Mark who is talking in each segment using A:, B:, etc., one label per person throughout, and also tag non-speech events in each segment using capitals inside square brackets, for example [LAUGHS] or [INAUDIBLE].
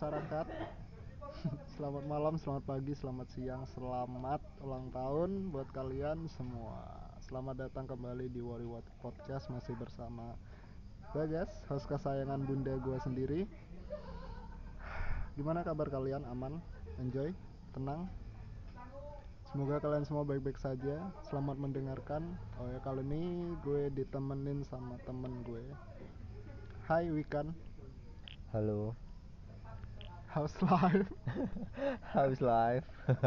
A: masyarakat [LAUGHS] Selamat malam, selamat pagi, selamat siang, selamat ulang tahun buat kalian semua Selamat datang kembali di Wari Wat Podcast Masih bersama Bagas, host kesayangan bunda gue sendiri Gimana kabar kalian? Aman? Enjoy? Tenang? Semoga kalian semua baik-baik saja Selamat mendengarkan Oh ya kali ini gue ditemenin sama temen gue Hai Wikan
B: Halo,
A: How's life? [LAUGHS]
B: how's life? [LAUGHS]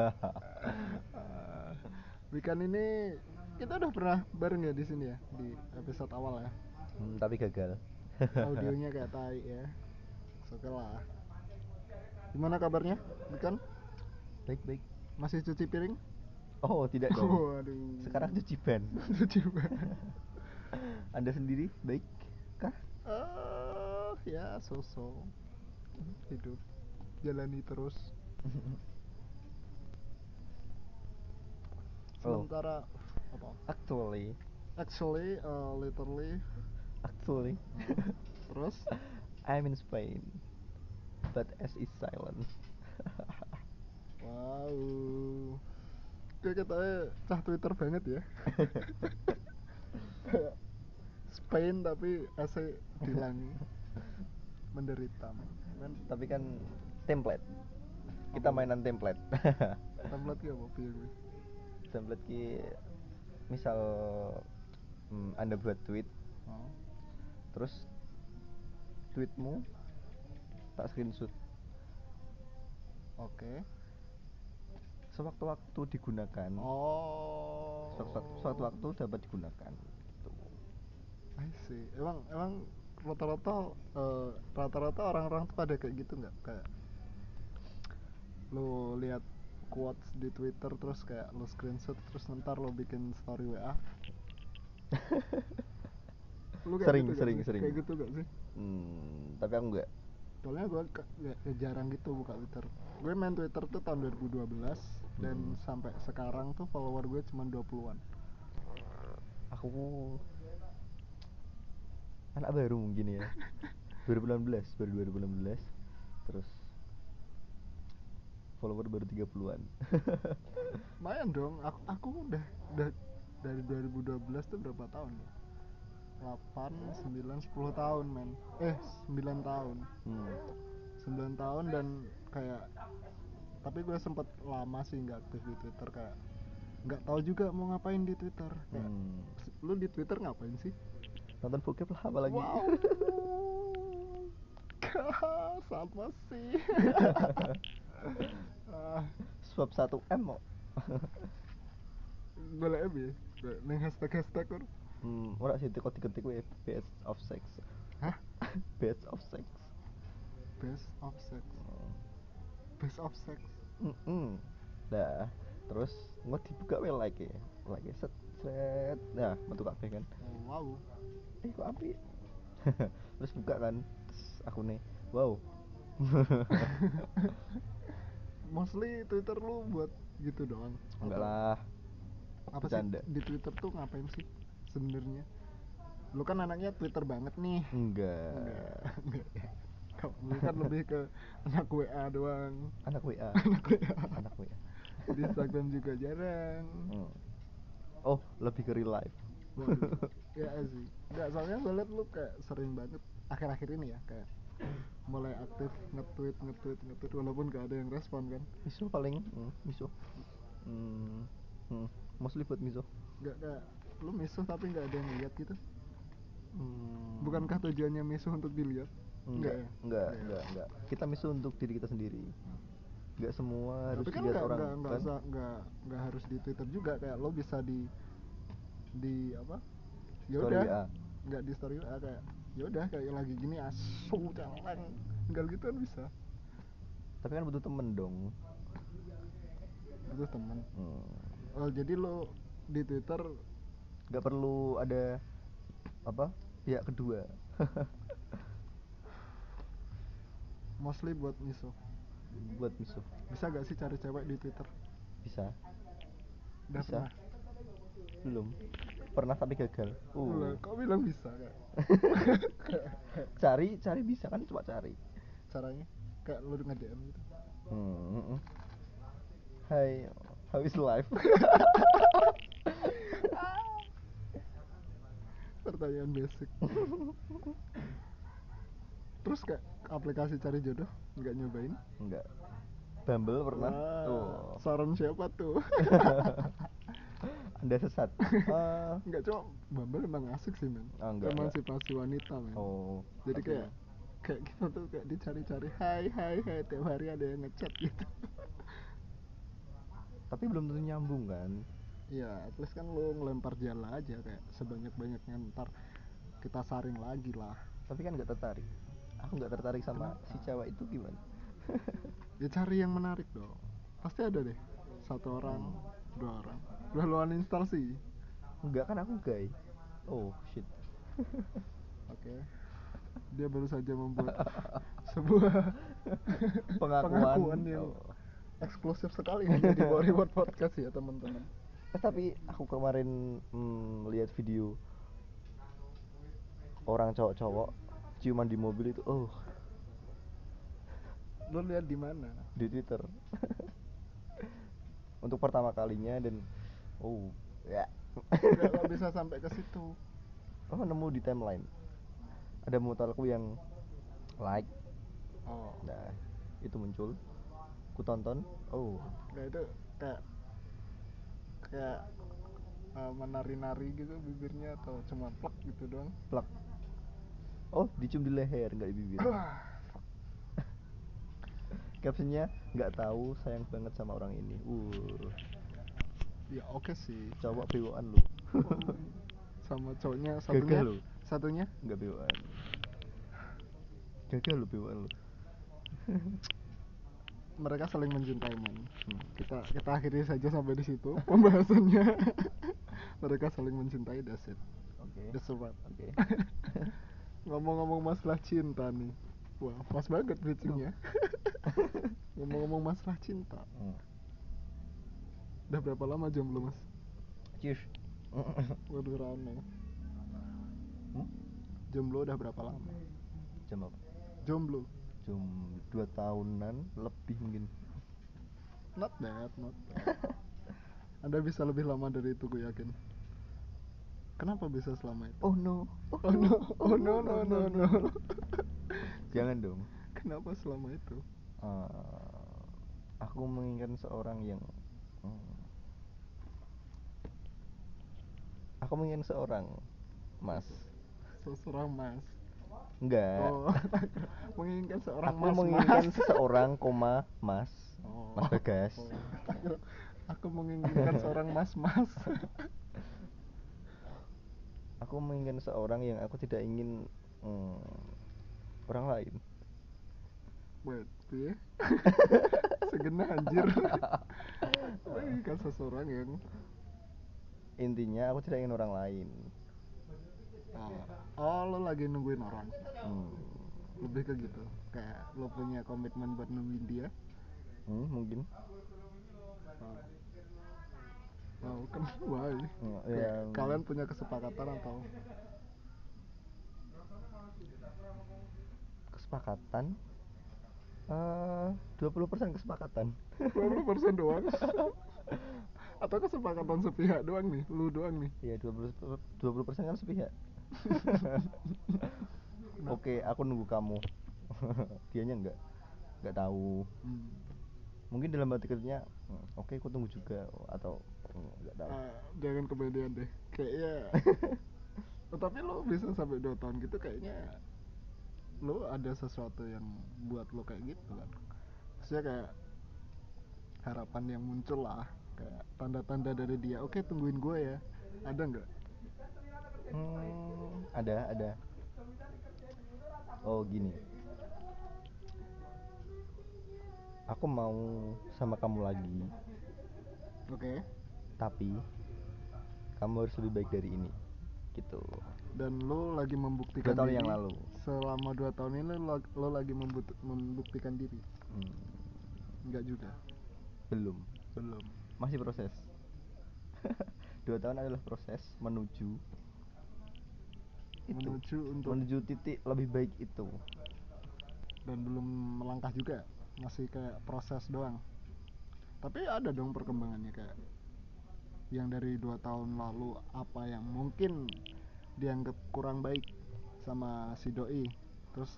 A: Wikan ini kita udah pernah bareng ya di sini ya di episode awal ya.
B: Hmm, tapi gagal. [LAUGHS]
A: Audionya kayak tai ya. Oke lah. Gimana kabarnya, Wikan?
B: baik baik.
A: Masih cuci piring?
B: Oh tidak dong.
A: Waduh.
B: Sekarang cuci ban.
A: cuci piring.
B: Anda sendiri baik kah?
A: Eh, ya so-so. Hidup jalani terus. [LAUGHS]
B: Oh.
A: Sementara apa?
B: Actually,
A: Actually, uh, literally,
B: actually, [LAUGHS]
A: terus
B: I'm in Spain, but S is silent. [LAUGHS]
A: Wow. Kayak katanya cah Twitter banget ya. Spain tapi AC dilangi menderita. Kan
B: tapi kan template. Kita
A: Apa?
B: mainan template. [LAUGHS]
A: template ki apa
B: template ki misal hmm, Anda buat tweet,
A: Oh.
B: terus tweetmu tak screenshot
A: Oke.
B: sewaktu-waktu digunakan.
A: Oh.
B: Suatu, suatu waktu dapat digunakan gitu.
A: I see. Emang emang rata-rata eh, rata-rata orang-orang tuh pada kayak gitu nggak kayak lo lihat quotes di Twitter terus kayak lo screenshot terus ntar lo bikin story WA [LAUGHS] lu kayak
B: Sering,
A: gitu
B: sering,
A: sih?
B: sering.
A: kayak gitu gak sih
B: Hmm, tapi aku enggak.
A: soalnya gue jarang gitu buka Twitter gue main Twitter tuh tahun 2012 dan
B: Hmm.
A: sampai sekarang tuh follower gue cuma 20-an
B: Aku anak baru mungkin ya. [LAUGHS] 2016, baru 2016. Terus follower baru 30-an. [LAUGHS]
A: lumayan dong aku aku udah udah dari 2012 tuh berapa tahun ya 8, 9, 10 tahun men eh 9 tahun
B: hmm.
A: 9 tahun dan kayak tapi gue sempet lama sih nggak aktif di Twitter kayak nggak tahu juga mau ngapain di Twitter kayak
B: Hmm.
A: lu di Twitter ngapain sih
B: Nonton bokep lah apalagi.
A: wow [LAUGHS] [LAUGHS] sama sih ah,
B: Swap 1 M mau. [LAUGHS]
A: boleh ya bi neng hashtag hashtag kur
B: hmm, ora sih kok diketik wae best of sex.
A: hah [LAUGHS]
B: Best of sex.
A: best of sex best of sex
B: Mm Nah, terus mau dibuka wae like ya. Like set set. Nah, metu kabeh kan.
A: oh, wow
B: eh kok api [LAUGHS] terus buka kan terus aku nih wow
A: mostly Twitter lu buat gitu doang.
B: Enggak lah.
A: Apa sih?
B: Bercanda.
A: di Twitter tuh ngapain sih sebenarnya? Lu kan anaknya Twitter banget nih.
B: Enggak.
A: Enggak. Enggak. Kamu kan lebih ke anak WA doang.
B: Anak WA [LAUGHS]
A: anak WA
B: anak WA
A: di Instagram juga jarang.
B: Hmm. oh lebih ke real life.
A: Waduh, [LAUGHS] ya sih. Nggak soalnya gue liat lu kayak sering banget akhir-akhir ini ya kayak mulai aktif nge-tweet nge-tweet nge-tweet walaupun gak ada yang respon kan?
B: Miso paling hmm, miso. Hmm. Hmm. mostly buat miso.
A: Nggak kayak lu misuh tapi nggak ada yang lihat gitu?
B: Hmm.
A: bukankah tujuannya misuh untuk dilihat?
B: Enggak
A: ya?
B: enggak
A: ya?
B: enggak enggak kita miso untuk diri kita sendiri. Enggak semua harus
A: tapi kan
B: dilihat orang
A: nggak
B: kan?
A: usah nggak nggak harus di Twitter juga. Kayak lo bisa di di apa? Ya
B: Story
A: udah. Nggak di story WA kayak ya udah kayak lagi gini asu celeng tinggal gitu kan bisa.
B: Tapi kan butuh temen dong.
A: Itu temen.
B: Hmm.
A: oh jadi lo di Twitter
B: nggak perlu ada apa pihak kedua. [LAUGHS]
A: Mostly buat misuh
B: buat miso
A: bisa gak sih cari cewek di Twitter?
B: Bisa.
A: Udah
B: Bisa.
A: pernah?
B: Belum pernah tapi gagal uh.
A: kok bilang bisa kayak [LAUGHS]
B: cari cari bisa kan cuma cari
A: caranya kayak lu nge DM gitu
B: Hmm, mm, mm. Hai, how is life? [LAUGHS]
A: pertanyaan basic terus kayak aplikasi cari jodoh nggak nyobain
B: Enggak. Bumble pernah?
A: Wah,
B: Oh.
A: saran siapa tuh [LAUGHS]
B: Anda sesat. Ah,
A: nggak cuma Bumble emang asik sih men
B: Ah, enggak,
A: emansipasi wanita men
B: oh.
A: jadi
B: tapi-
A: kayak kayak kita tuh kayak dicari-cari hai hai hai tiap hari ada yang ngechat gitu [LAUGHS]
B: tapi belum tentu nyambung kan?
A: Iya, at least kan lu ngelempar jala aja kayak sebanyak-banyaknya ntar kita saring lagi lah.
B: Tapi kan nggak tertarik. Aku nggak tertarik sama si cewek itu gimana?
A: Ya cari yang menarik dong. Pasti ada deh. Satu orang, dua orang. Udah lu uninstall sih.
B: Enggak kan aku gay. Oh shit. [LAUGHS]
A: Oke. Dia baru saja membuat [LAUGHS] sebuah [LAUGHS]
B: Pengakuan.
A: yang
B: Oh.
A: eksklusif sekali hanya di Bollywood Podcast ya teman-teman.
B: Eh, tapi aku kemarin mm, lihat video orang cowok-cowok ciuman di mobil itu, oh
A: Lu lihat di mana?
B: di Twitter. Untuk pertama kalinya dan oh ya.
A: Nggak bisa sampai ke situ.
B: Oh nemu di timeline. Ada motorku yang like,
A: Oh.
B: nah itu muncul. Ku tonton, oh
A: Nah itu kayak kayak uh, menari-nari gitu bibirnya atau cuma plek gitu doang.
B: plak. Oh dicium di leher nggak di bibir. [LAUGHS] Captionnya nggak tahu sayang banget sama orang ini. Uh,
A: ya oke sih.
B: cowok bewoan lu. [LAUGHS]
A: Sama cowoknya satunya
B: Gagal lu.
A: satunya
B: Nggak bewoan. Gagal lu bewoan lu. [LAUGHS]
A: mereka saling mencintai men.
B: Hmm.
A: Kita kita akhiri saja sampai di situ [LAUGHS] pembahasannya. mereka saling mencintai that's it. That's wrap.
B: Oke.
A: Ngomong-ngomong masalah cinta nih. Wah, pas banget bridgingnya. Ngomong-ngomong masalah cinta.
B: Hmm.
A: Udah berapa lama jomblo, Mas?
B: Cheers. [LAUGHS]
A: Waduh rame.
B: Hmm?
A: Jomblo udah berapa lama?
B: Jam apa?
A: Jomblo.
B: Jam dua tahunan lebih mungkin.
A: Not bad, not bad. [LAUGHS] Anda bisa lebih lama dari itu, gue yakin. Kenapa bisa selama itu?
B: Oh no.
A: Oh no, oh no, [LAUGHS] no, no, no.
B: Jangan dong.
A: Kenapa selama itu?
B: Eh, aku menginginkan seorang yang hmm, aku menginginkan seorang mas
A: Seseorang mas.
B: enggak
A: Oh, [LAUGHS] menginginkan seorang
B: aku
A: mas.
B: menginginkan
A: mas.
B: seseorang koma mas
A: Oh.
B: mas bagas
A: Oh, [LAUGHS] Aku menginginkan seorang mas mas. [LAUGHS]
B: aku menginginkan seorang yang aku tidak ingin hmm, orang lain
A: Wait, piye? Segenah anjir. Menginginkan seseorang yang
B: intinya aku tidak ingin orang lain
A: oh, oh lo lagi nungguin orang.
B: hmm,
A: Lebih ke gitu. Kayak lo punya komitmen buat nungguin dia.
B: hmm, mungkin
A: Oh. Oh, kan why?
B: Hmm,
A: Kayak
B: ya,
A: Kalian punya kesepakatan atau
B: kesepakatan eh 20% kesepakatan
A: 20% doang? [LAUGHS] atau kesepakatan sepihak doang nih? Lu doang nih?
B: Iya 20 20 persen kan sepihak. [LAUGHS] Oke, aku nunggu kamu. [LAUGHS] Dianya enggak, enggak tahu.
A: Hmm.
B: Mungkin dalam hati kecilnya, "Hmm, oke, aku tunggu juga atau hmm, enggak tahu.
A: Ah, jangan kepedean deh. Kayaknya [LAUGHS] Oh, tapi lo bisa sampai 2 tahun gitu kayaknya lo ada sesuatu yang buat lo kayak gitu kan maksudnya kayak harapan yang muncul lah kayak tanda-tanda dari dia oke tungguin gue ya ada nggak
B: Hmm, ada, ada. Oh, gini. Aku mau sama kamu lagi,
A: oke
B: tapi kamu harus lebih baik dari ini. Gitu.
A: dan lo lagi membuktikan
B: Dua tahun
A: diri
B: yang lalu.
A: selama dua tahun ini lo, lo lagi membuktikan diri
B: Hmm,
A: nggak juga
B: belum.
A: belum.
B: Masih proses. [LAUGHS] Dua tahun adalah proses menuju itu.
A: Menuju untuk
B: menuju titik lebih baik itu.
A: Dan belum melangkah juga. Masih kayak proses doang. Tapi ada dong perkembangannya kayak yang dari dua tahun lalu apa yang mungkin dianggap kurang baik sama si doi. Terus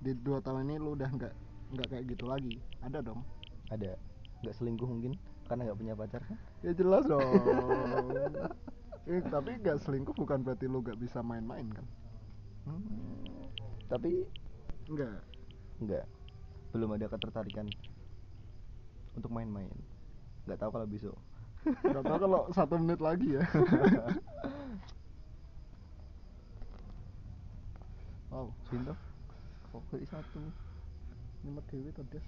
A: di dua tahun ini lu udah nggak nggak kayak gitu lagi. Ada dong.
B: Ada nggak selingkuh mungkin karena nggak punya pacar. Kan
A: ya jelas dong. [LAUGHS] Eh, tapi nggak selingkuh bukan berarti lu nggak bisa main-main kan?
B: Hmm, tapi
A: enggak
B: nggak. Belum ada ketertarikan untuk main-main. Nggak tahu kalau besok.
A: Nggak tahu kalau [LAUGHS] satu menit lagi ya. Wow
B: Sinto. Kok satu
A: nyemek dewi tadi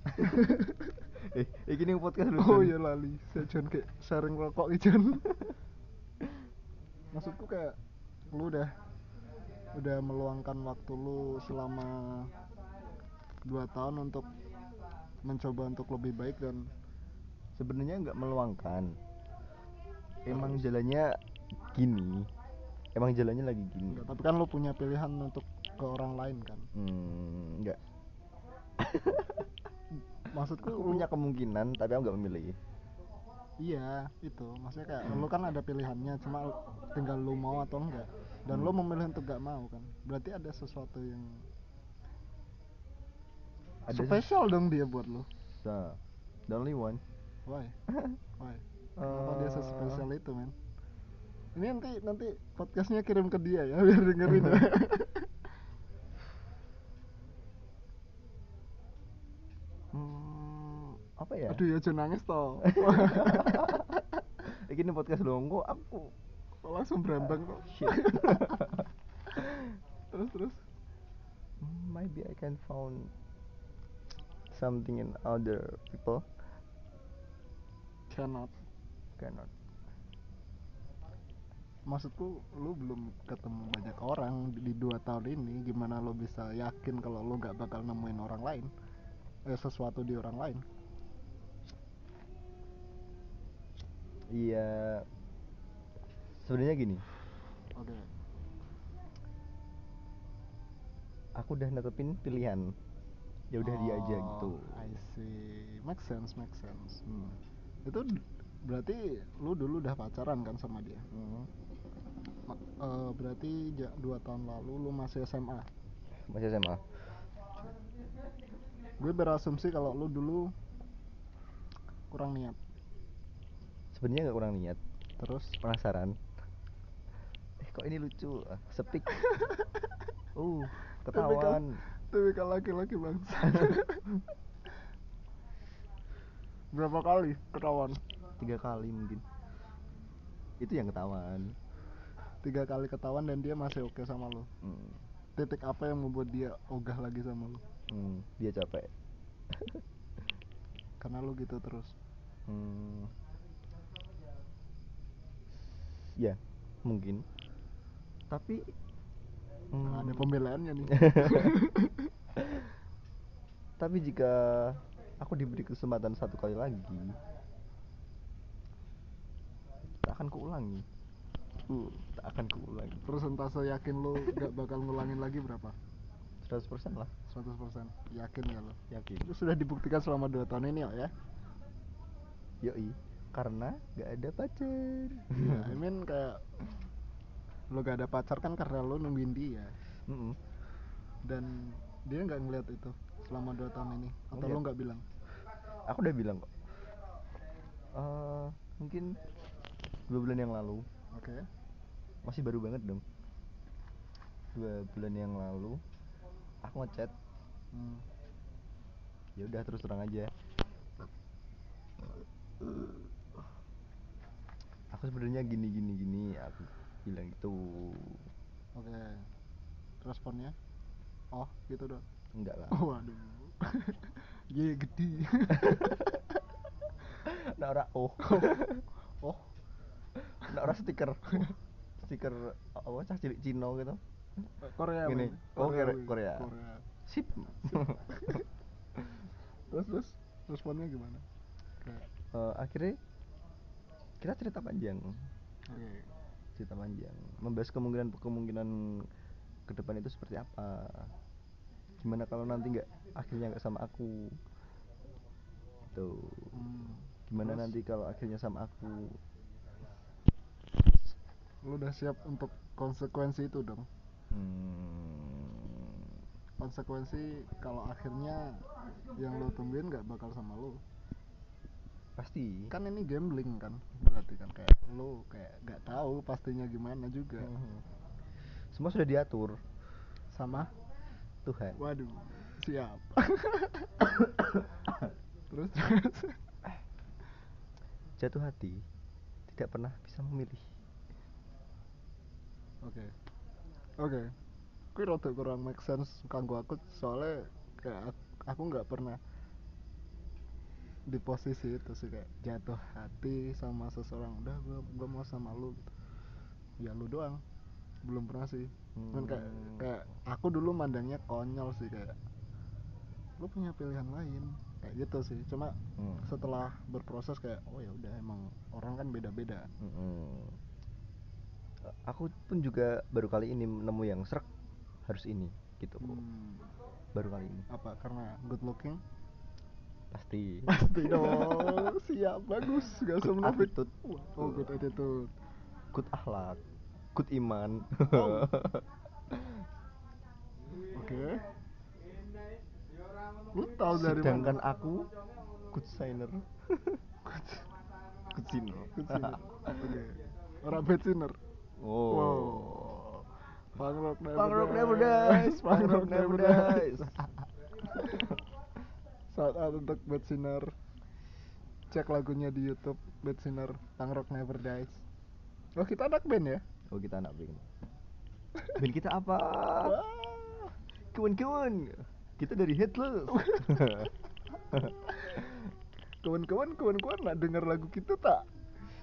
A: [LAUGHS]
B: eh iki ning podcast lu
A: oh iya lali. Saya John kayak sharing rokok John [LAUGHS] maksudku kayak lu udah udah meluangkan waktu lu selama dua tahun untuk mencoba untuk lebih baik dan
B: sebenarnya nggak meluangkan. Emang jalannya gini. Emang jalannya lagi gini.
A: Enggak, tapi kan lu punya pilihan untuk ke orang lain kan?
B: Hmm, nggak [LAUGHS]
A: maksudku
B: aku punya kemungkinan tapi aku nggak memilih.
A: Iya itu. Maksudnya kayak lu kan ada pilihannya cuma tinggal lu mau atau enggak. Dan lu memilih untuk gak mau kan. Berarti ada sesuatu yang
B: ada
A: spesial dong dia buat lu.
B: Nah, the only one.
A: Why? [LAUGHS] Why? Kenapa dia
B: Eh,
A: sespesial itu men? Ini nanti nanti podcastnya kirim ke dia ya [LAUGHS] biar dengerin ya [LAUGHS]
B: apa ya?
A: Aduh ya jangan nangis toh.
B: Iki [LAUGHS] ini podcast dong kok aku
A: langsung berambang kok?
B: Shit. [LAUGHS]
A: terus terus.
B: Maybe I can found something in other people.
A: Cannot.
B: Cannot.
A: Maksudku lu belum ketemu banyak orang di dua tahun ini. Gimana lo bisa yakin kalau lo gak bakal nemuin orang lain? Eh sesuatu di orang lain
B: iya. Sebenarnya gini.
A: Oke.
B: Aku udah netepin pilihan. Ya udah dia aja
A: Oh,
B: gitu.
A: I see. Make sense make sense.
B: Hmm.
A: itu berarti lu dulu udah pacaran kan sama dia?
B: Hmm.
A: Ma- eh, berarti ja- dua tahun lalu lu masih SMA
B: masih SMA
A: gue berasumsi kalau lu dulu kurang niat
B: sebenarnya nggak kurang niat.
A: Terus
B: penasaran. Eh kok ini lucu? Sepik. [LAUGHS] Uh ketahuan.
A: tipikal laki-laki bangsa. [LAUGHS] Berapa kali ketahuan?
B: Tiga kali mungkin. Itu yang ketahuan.
A: Tiga kali ketahuan dan dia masih oke sama lo.
B: Hmm.
A: titik apa yang membuat dia ogah lagi sama lo?
B: Hmm, dia capek.
A: Karena lo gitu terus.
B: Hmm. Ya mungkin. Tapi
A: Nah, ada
B: hmm,
A: pembelaannya nih. [LAUGHS]
B: Tapi jika aku diberi kesempatan satu kali lagi tak akan kuulangi. Uh, tak akan kuulangi.
A: Persentase yakin lo gak bakal ngulangin lagi berapa?
B: 100% lah.
A: 100% yakin gak lo
B: yakin.
A: Itu sudah dibuktikan selama dua tahun ini ya?
B: Yoi karena gak ada pacar.
A: Iya, I mean kayak lo gak ada pacar kan karena lo nungguin dia.
B: Mm-mm.
A: dan dia nggak ngeliat itu selama dua tahun ini atau
B: Ngeliat.
A: lo nggak bilang?
B: Aku udah bilang kok. Eh, mungkin dua bulan yang lalu.
A: Oke.
B: Masih baru banget dong dua bulan yang lalu aku ngechat.
A: Hmm.
B: ya udah terus terang aja aku sebenarnya gini gini gini aku bilang itu
A: oke responnya? Oh gitu dong.
B: Enggak lah.
A: Oh waduh. [LAUGHS] Ye gede. [LAUGHS]
B: Nah ora oh. [LAUGHS]
A: Oh.
B: Nah ora stiker. Stiker apa cah cilik Cino gitu.
A: Korea
B: Gini. Oh, Korea-
A: wih.
B: Korea.
A: Korea.
B: sip.
A: Terus terus responnya gimana? Kayak
B: Eh, akhirnya kita cerita panjang.
A: Oke.
B: Cerita panjang. Membahas kemungkinan kemungkinan ke depan itu seperti apa. Gimana kalau nanti nggak akhirnya nggak sama aku? Tuh
A: Hmm.
B: gimana
A: Terus?
B: nanti kalau akhirnya sama aku?
A: Lu udah siap untuk konsekuensi itu dong?
B: Hmm,
A: konsekuensi kalau akhirnya yang lu tungguin nggak bakal sama lu
B: pasti.
A: Kan ini gambling kan berarti kan kayak lu kayak nggak tahu pastinya gimana juga.
B: Mhm. semua sudah diatur.
A: Sama?
B: Tuhan.
A: Waduh siap. [COUGHS] Terus terus.
B: Jatuh hati tidak pernah bisa memilih.
A: Oke. Oke. Kuwi rada kurang make sense kanggo aku soalnya kayak ak- aku nggak pernah di posisi itu sih kayak jatuh hati sama seseorang udah gua gua mau sama lu gitu. ya lu doang. Belum pernah sih. Cuman kayak
B: Hmm.
A: kayak aku dulu mandangnya konyol sih kayak lu punya pilihan lain kayak gitu sih. Cuma
B: Hmm.
A: setelah berproses kayak oh ya udah emang orang kan beda-beda.
B: Mm-mm. aku pun juga baru kali ini nemu yang serak harus ini gitu.
A: Hmm,
B: baru kali ini.
A: Apa? Karena good looking
B: pasti.
A: Pasti [LAUGHS] dong. Siap. Bagus. Gak usah
B: Good attitude.
A: oh good attitude.
B: Good akhlak. Good iman.
A: Oh. [LAUGHS] oke. Lu tahu dari
B: sedangkan
A: mana
B: aku good signer. [LAUGHS] Good.
A: Good sinner oke. Orang bad sinner
B: oh.
A: Wow. Punk rock never
B: Punk rock never
A: dies. punk rock never dies out untuk bad sinner cek lagunya di YouTube bad sinner punk rock never dies. Oh kita anak band ya?
B: Oh kita anak band. Band kita apa? [LAUGHS] Kawan-kawan kita dari headless. [LAUGHS]
A: Kawan-kawan kawan-kawan nak dengar lagu kita tak?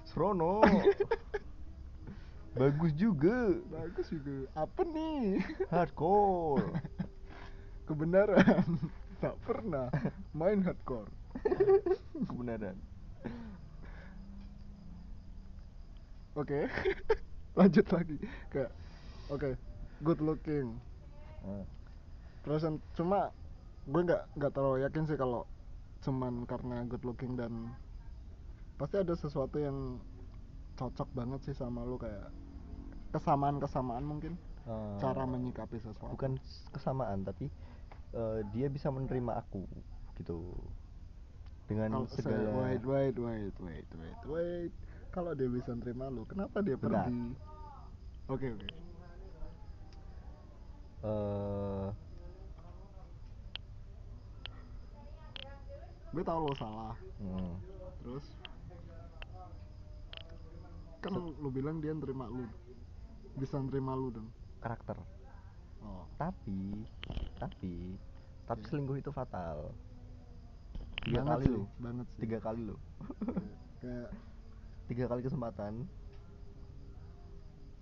B: Serono. [LAUGHS] Bagus juga.
A: Bagus juga. Apa nih
B: hardcore.
A: Kebenaran tak pernah. Main hardcore. [LAUGHS]
B: Kebenaran.
A: Oke. [LAUGHS] Lanjut lagi. Kayak oke. Good looking.
B: Ah,
A: terus cuma gue nggak nggak terlalu yakin sih kalau cuman karena good looking dan pasti ada sesuatu yang cocok banget sih sama lu kayak kesamaan kesamaan mungkin.
B: Ah,
A: cara menyikapi sesuatu.
B: Bukan kesamaan tapi eh, dia bisa menerima aku gitu. Dengan
A: Kalau saya-
B: segala
A: wait wait wait wait wait wait. Kalau dia bisa nerima lu kenapa dia
B: Bentar.
A: pergi? Oke oke.
B: Eh,
A: gue tau lo salah.
B: Hmm,
A: terus? Kan lu bilang dia nerima lu. Bisa nerima lu dong.
B: Karakter.
A: Oh.
B: Tapi tapi tapi
A: Oke.
B: selingkuh itu fatal. Tiga
A: Banget
B: kali
A: sih,
B: loh
A: banget sih.
B: tiga kali loh
A: kayak
B: tiga kali kesempatan.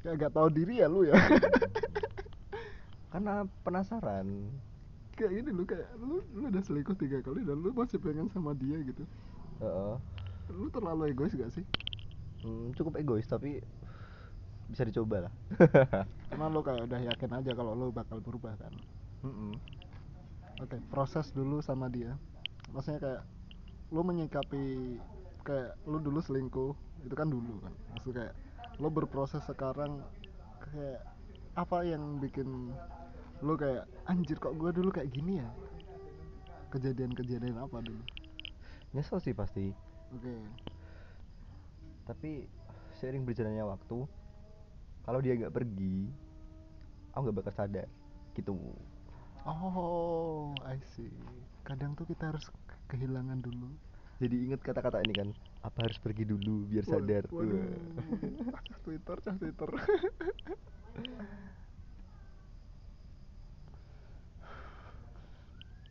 A: Kayak gak tahu diri ya lu ya. [LAUGHS]
B: Karena penasaran.
A: Kayak gini lu kayak lu lu udah selingkuh tiga kali dan lu masih pengen sama dia gitu.
B: Heeh.
A: lu terlalu egois gak sih?
B: Hmm, cukup egois tapi bisa dicoba lah. [LAUGHS]
A: Karena lu kayak udah yakin aja kalau lu bakal berubah kan
B: Mm-mm.
A: oke proses dulu sama dia. Maksudnya kayak lu menyikapi kayak lu dulu selingkuh itu kan dulu kan. Maksud kayak lu berproses sekarang kayak apa yang bikin lu kayak anjir kok gua dulu kayak gini ya? Kejadian-kejadian apa dulu?
B: Nyesel sih pasti.
A: Oke.
B: Tapi seiring berjalannya waktu kalau dia nggak pergi aku nggak bakal sadar gitu
A: oh I see. Kadang tuh kita harus kehilangan dulu.
B: Jadi inget kata-kata ini kan apa harus pergi dulu biar sadar?
A: waduh.
B: Wah. [LAUGHS]
A: cah Twitter cah Twitter. [LAUGHS]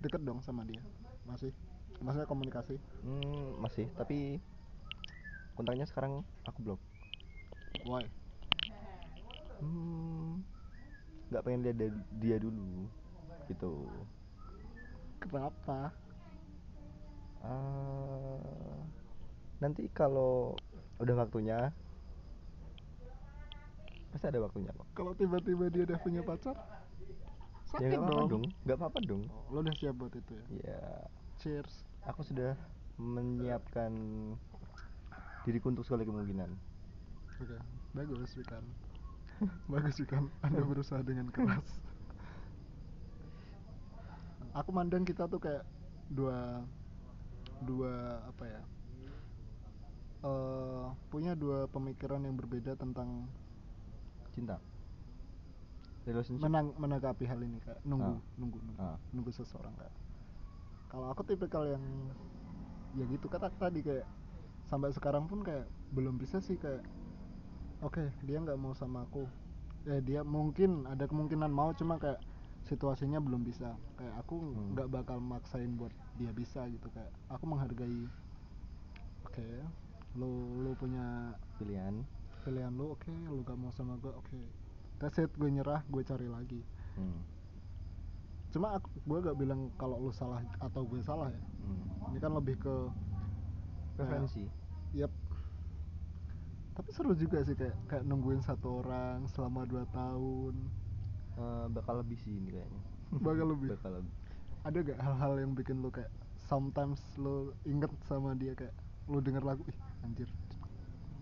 A: Deket dong sama dia. Masih? Maksudnya komunikasi?
B: Hmm, masih. Tapi kontaknya sekarang aku blok
A: why?
B: Hmm nggak pengen lihat dia, dia dulu gitu.
A: Kenapa?
B: Ah, nanti kalau udah waktunya pasti ada waktunya kok.
A: Kalau tiba-tiba dia udah punya pacar
B: ya
A: sakit
B: nggak apa-apa
A: dong.
B: nggak apa-apa dong.
A: Oh, lo udah siap buat itu ya?
B: Ya
A: cheers.
B: Aku sudah menyiapkan diriku untuk segala kemungkinan.
A: Oke. Bagus Wikan bagus Wikan anda berusaha dengan keras [LAUGHS] aku mandang kita tuh kayak dua dua apa ya? Eh punya dua pemikiran yang berbeda tentang
B: cinta. Relationship.
A: Menang menanggapi hal ini kayak nunggu
B: Ah.
A: nunggu nunggu.
B: Ah.
A: nunggu seseorang kayak kalau aku tipikal yang ya gitu kata tadi kayak sampai sekarang pun kayak belum bisa sih kayak oke dia nggak mau sama aku. Ya dia mungkin ada kemungkinan mau cuma kayak situasinya belum bisa. Kayak aku
B: Hmm.
A: nggak bakal maksain buat dia bisa gitu kayak aku menghargai oke lu lu punya
B: pilihan.
A: pilihan lu oke lu gak mau sama gue oke that's it gue nyerah gue cari lagi.
B: Hmm.
A: cuma aku gue gak bilang kalau lu salah atau gue salah ya.
B: Hmm.
A: ini kan lebih ke
B: preferensi
A: yep. Tapi seru juga sih kayak kayak nungguin satu orang selama dua tahun
B: Eh, bakal lebih sih ini kayaknya. [LAUGHS]
A: Bakal lebih?
B: bakal lebih.
A: Ada gak hal-hal yang bikin lu kayak sometimes lu inget sama dia kayak lu denger lagu ih anjir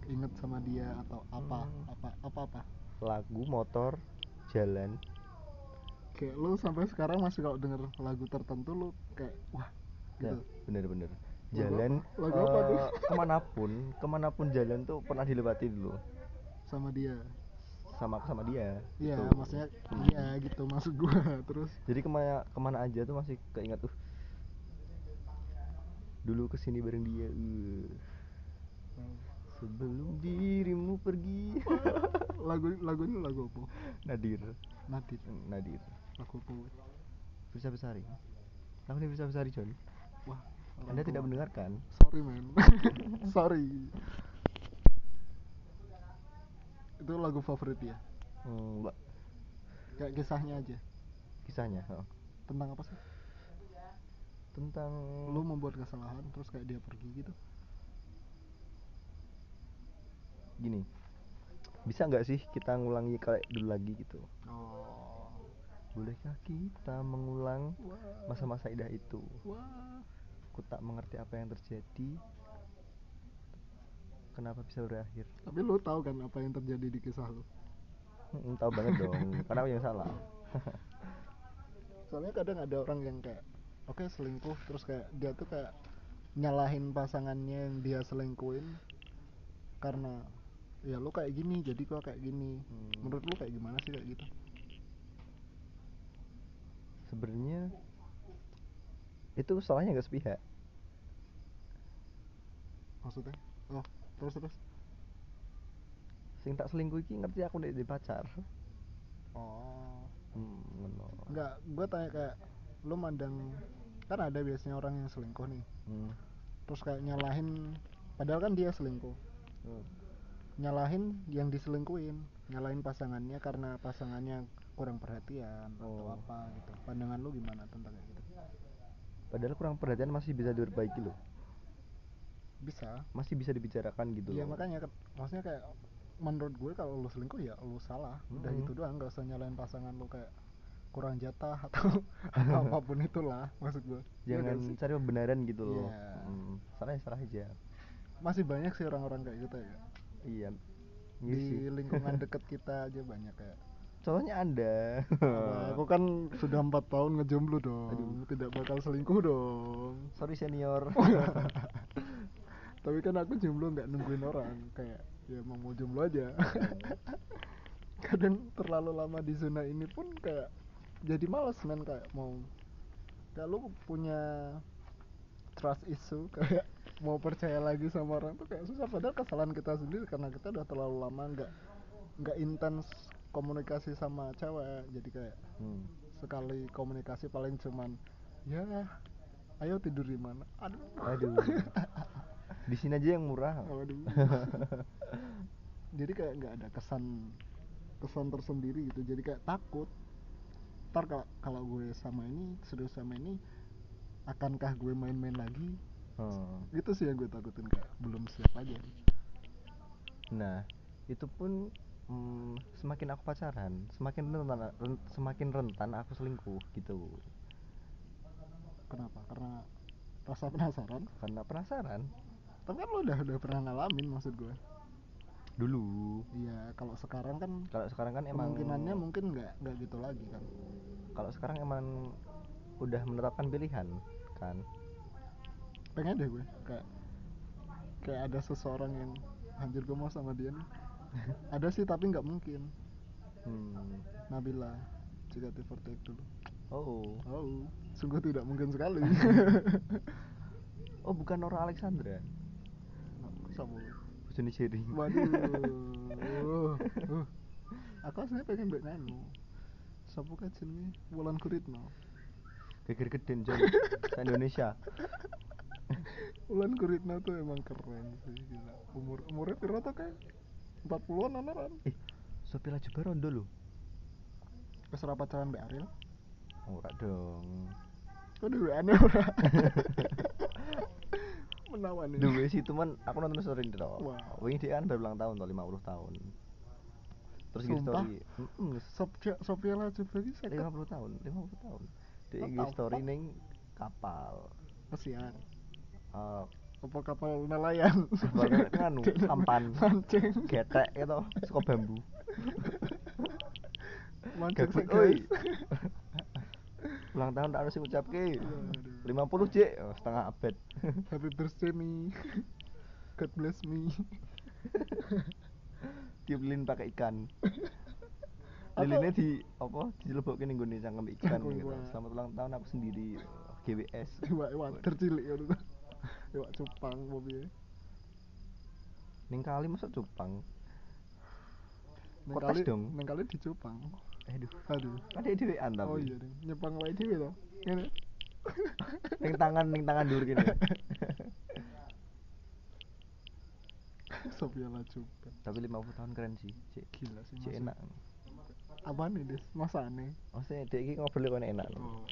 A: inget sama dia atau apa
B: Hmm.
A: apa apa apa?
B: Lagu motor jalan.
A: Kayak lu sampai sekarang masih kalau denger lagu tertentu lu kayak wah
B: ya
A: gitu.
B: bener-bener
A: Lagu
B: jalan
A: apa? Lagu apa
B: eh, ke mana pun ke mana pun jalan tuh pernah dilewati dulu.
A: Sama dia
B: sama sama dia
A: iya
B: gitu.
A: maksudnya
B: Hmm.
A: iya gitu maksud gua. [LAUGHS] Terus?
B: Jadi ke mana ke mana aja tuh masih keinget uh dulu ke sini bareng dia uh. sebelum dirimu pergi.
A: Lagu lagu ini lagu apa?
B: Nadir.
A: Nadit
B: Nadir.
A: Lagu apa?
B: Firsa Besari. Lagu ini Firsa Besari John?
A: Wah
B: anda tidak mendengarkan.
A: Sorry man. [LAUGHS] Sorry itu lagu favorit dia.
B: Hmm, mbak.
A: Kayak kisahnya aja.
B: Kisahnya oh.
A: tentang apa sih?
B: Tentang
A: lu membuat kesalahan terus kayak dia pergi gitu.
B: Gini. Bisa nggak sih kita ngulangi kayak dulu lagi gitu?
A: Oh.
B: Bolehkah kita mengulang masa-masa indah itu?
A: Wah.
B: Aku tak mengerti apa yang terjadi kenapa bisa berakhir?
A: Tapi lu tahu kan apa yang terjadi di kisah lu?
B: Hmm, tahu banget dong [LAUGHS] karena aku yang salah.
A: Soalnya kadang ada orang yang kayak oke selingkuh terus kayak dia tuh kayak nyalahin pasangannya yang dia selingkuhin karena ya lu kayak gini jadi gua kayak gini.
B: Hmm.
A: menurut lu kayak gimana sih kayak gitu?
B: Sebenarnya itu salahnya nggak sepihak.
A: Maksudnya? Oh terus terus
B: sing tak selingkuh iki ngerti aku nek di pacar
A: oh
B: hmm, ngono.
A: enggak gua tanya kayak lu mandang kan ada biasanya orang yang selingkuh nih
B: Hmm.
A: terus kayak nyalahin padahal kan dia selingkuh
B: Hmm.
A: nyalahin yang diselingkuhin nyalahin pasangannya karena pasangannya kurang perhatian atau
B: Oh.
A: apa gitu pandangan lu gimana tentang kayak gitu
B: padahal kurang perhatian masih bisa diperbaiki loh
A: bisa.
B: Masih bisa dibicarakan gitu loh.
A: makanya ke- maksudnya kayak menurut gue kalau lu selingkuh ya lu salah. Udah
B: Mm-mm.
A: gitu doang nggak usah nyalain pasangan lu kayak kurang jatah atau, [LAUGHS] [LAUGHS] apa pun itulah maksud gue. Iya
B: jangan
A: sih?
B: cari pembenaran gitu loh.
A: Iya.
B: Hmm, salah ya salah aja.
A: Masih banyak sih orang-orang kayak gitu ya.
B: Iya. Iya
A: di
B: sih.
A: lingkungan [LAUGHS] deket kita aja banyak kayak.
B: Contohnya anda
A: Apa, aku kan sudah empat tahun ngejomblo dong.
B: Aduh.
A: tidak bakal selingkuh dong.
B: Sorry senior
A: tapi kan aku jomblo nggak nungguin orang kayak ya emang mau jomblo aja. [LAUGHS] Kadang terlalu lama di zona ini pun kayak jadi males men kayak mau kayak lu punya trust issue [LAUGHS] kayak mau percaya lagi sama orang tuh kayak susah. Padahal kesalahan kita sendiri karena kita udah terlalu lama nggak nggak intens komunikasi sama cewek. Jadi kayak
B: Hmm.
A: sekali komunikasi paling cuman ya ayo tidur di mana? Aduh.
B: Aduh [LAUGHS] di sini aja yang murah.
A: Waduh. [LAUGHS] jadi kayak nggak ada kesan kesan tersendiri gitu. Jadi kayak takut. Ntar kalau kalau gue sama ini serius sama ini akankah gue main-main lagi?
B: Hmm.
A: gitu sih yang gue takutin kayak belum siap aja.
B: Nah itu pun mm, semakin aku pacaran semakin rentan ren- semakin rentan aku selingkuh gitu.
A: Kenapa? Karena rasa penasaran?
B: Karena penasaran
A: tapi kan lo udah udah pernah ngalamin maksud gue.
B: Dulu.
A: Iya kalau sekarang kan
B: kalau sekarang kan emang
A: kemungkinannya mungkin nggak nggak gitu lagi kan.
B: Kalau sekarang emang udah menetapkan pilihan kan.
A: Pengen deh gue kayak kayak ada seseorang yang anjir gue mau sama dia nih. [LAUGHS] Ada sih tapi nggak mungkin.
B: Hmm.
A: Nabila jika Fortek dulu
B: oh.
A: Oh sungguh tidak mungkin sekali. [LAUGHS] [LAUGHS]
B: Oh bukan Nora Alexandra
A: sama lu
B: bojone Jerry
A: waduh. [LAUGHS] Uh, aku aslinya pengen mbak nganu siapa kan jenenge? Wulan Guritno.
B: Geger geden sa Indonesia. [LAUGHS]
A: Wulan Guritno tuh emang keren sih gila. Umur umurnya piro tuh kayak 40-an anak kan
B: eh Sophia Lajuba rondo lho.
A: Keserah pacaran Mbak Ariel?
B: Ora dong.
A: Duwe aneh ora [LAUGHS] menawan ya
B: duwe sih teman aku nonton story itu
A: Wow.
B: wingi dia kan baru ulang tahun toh 50 tahun. Terus di story
A: Sophia Sophia Lajuba iki seket?
B: 50 tahun 50 tahun. Dia
A: the
B: story ning kapal.
A: Pesiar
B: Eh,
A: apa kapal nelayan?
B: Kapal nganu, sampan. [LAUGHS]
A: mancing.
B: Getek gitu suka bambu. [LAUGHS]
A: Mancing sih,
B: oi. [LAUGHS] ulang tahun tak harus ngucapke
A: Aduh.
B: 50 jek oh, setengah abad
A: happy birthday me God bless me
B: tiup lilin pakai ikan. Lilinnya di apa? Dilebokke ning gone cangkem ikan
A: Cangkem
B: gitu.
A: ikan.
B: selamat ulang tahun aku sendiri GWS
A: iwak iwak tercilik ya tuh iwak cupang mobil
B: ning kali masuk cupang?
A: Neng kali
B: dong.
A: neng kali di cupang
B: aduh.
A: Aduh.
B: Ada dhewean tapi
A: oh iya nyepang wae dhewe to. Ngene
B: ning tangan ning tangan dur gini
A: Sophia Lajuba
B: tapi 50 tahun keren sih cek
A: gila sih
B: cek enak.
A: Apa nih des? Masa aneh.
B: Maksudnya dek iki ngobrol kok enak.
A: Oh.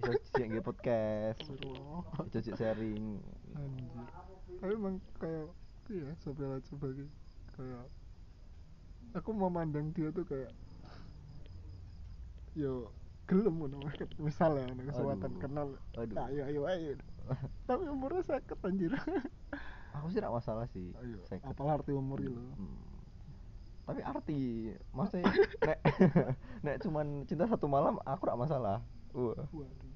B: Iso cek nge podcast. Iso cek sharing.
A: Anjir. Tapi emang kayak iya Sophia Lajuba gitu kayak aku memandang dia tuh kayak yo gelem ngono misalnya ada kesempatan
B: Aduh.
A: kenal.
B: Aduh.
A: nah, ayo ayo ayo tapi umurnya sakit anjir.
B: Aku sih gak masalah sih.
A: Ayo
B: Seket.
A: apalah arti umur gitu.
B: Hmm. tapi arti maksudnya [LAUGHS] nek [LAUGHS] nek cuman cinta satu malam aku gak masalah. Wah.
A: Waduh.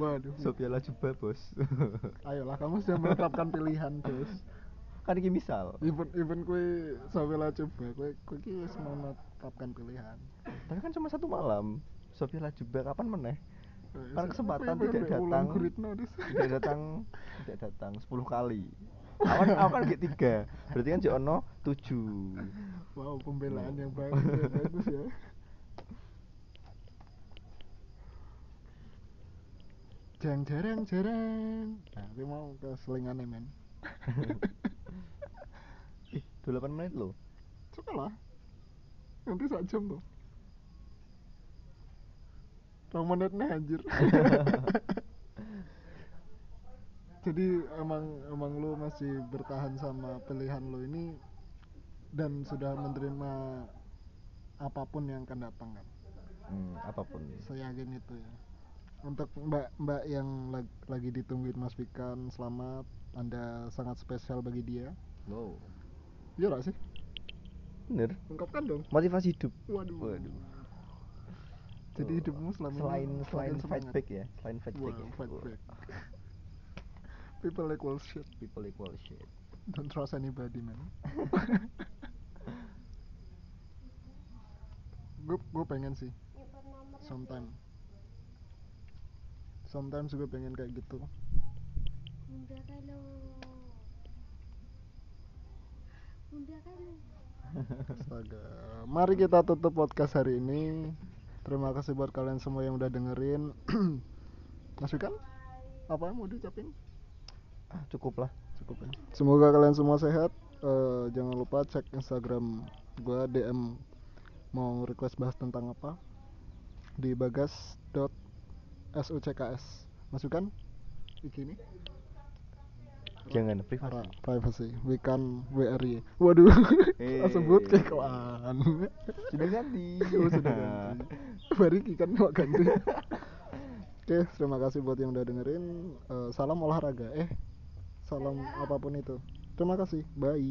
A: Waduh.
B: Sophia Lajuba bos. [LAUGHS]
A: Ayolah kamu sudah menetapkan pilihan bos.
B: Kan ini misal.
A: Even even kue sampai coba kue kue wis menetapkan pilihan.
B: Tapi kan cuma satu malam Sophia Lajuba kapan meneh.
A: Eh,
B: Kan
A: sa-
B: kesempatan tidak datang. Tidak datang tidak datang 10 kali. [LAUGHS] Kan aku kan gak tiga. Berarti kan Jono tujuh.
A: Wow pembelaan yang bagus ya, bagus ya. Jang jarang jarang. Nah gue mau ke selingannya men. [LAUGHS]
B: Ih 28 menit loh.
A: Coba lah. Nanti sak jam tuh Rong menit nih anjir. [LAUGHS] Jadi emang emang lu masih bertahan sama pilihan lu ini dan sudah menerima apa pun yang akan datang kan?
B: Hmm, apa pun.
A: Saya yakin itu ya. Untuk mbak mbak yang lag- lagi ditungguin Mas Fikan selamat. Anda sangat spesial bagi dia.
B: Wow.
A: Iya gak sih?
B: Bener.
A: Ungkapkan dong.
B: Motivasi hidup.
A: Waduh.
B: Waduh.
A: Jadi
B: Oh,
A: hidupmu selama
B: selain
A: ini
B: selain
A: semakin
B: fight
A: semangat.
B: back ya selain fight back
A: Wow,
B: ya.
A: fight
B: Wah.
A: back. [LAUGHS] people equal shit.
B: People equal shit.
A: Don't trust anybody man. [LAUGHS] Gue gue pengen sih. Sometime. Sometimes gue pengen kayak gitu.
C: Bunda kalau Bunda kalau
A: Astaga. Mari kita tutup podcast hari ini. Terima kasih buat kalian semua yang udah dengerin. [CLEARS THROAT] Mas Wikan, apa yang mau diucapin?
B: ah, cukup lah
A: Cukup ya. Semoga kalian semua sehat. Eh, jangan lupa cek Instagram gua DM mau request bahas tentang apa di bagas.sucks. Mas Wikan, IG ini
B: Jangan privasi.
A: Privacy. We can WRI waduh.
B: Eh.
A: sebut kayak kelan
B: Sudah ganti. [LAUGHS]
A: oh sudah ganti. Bariki kan mau ganti. Oke terima kasih buat yang udah dengerin. Eh, salam olahraga eh. Salam apa pun itu. Terima kasih. Bye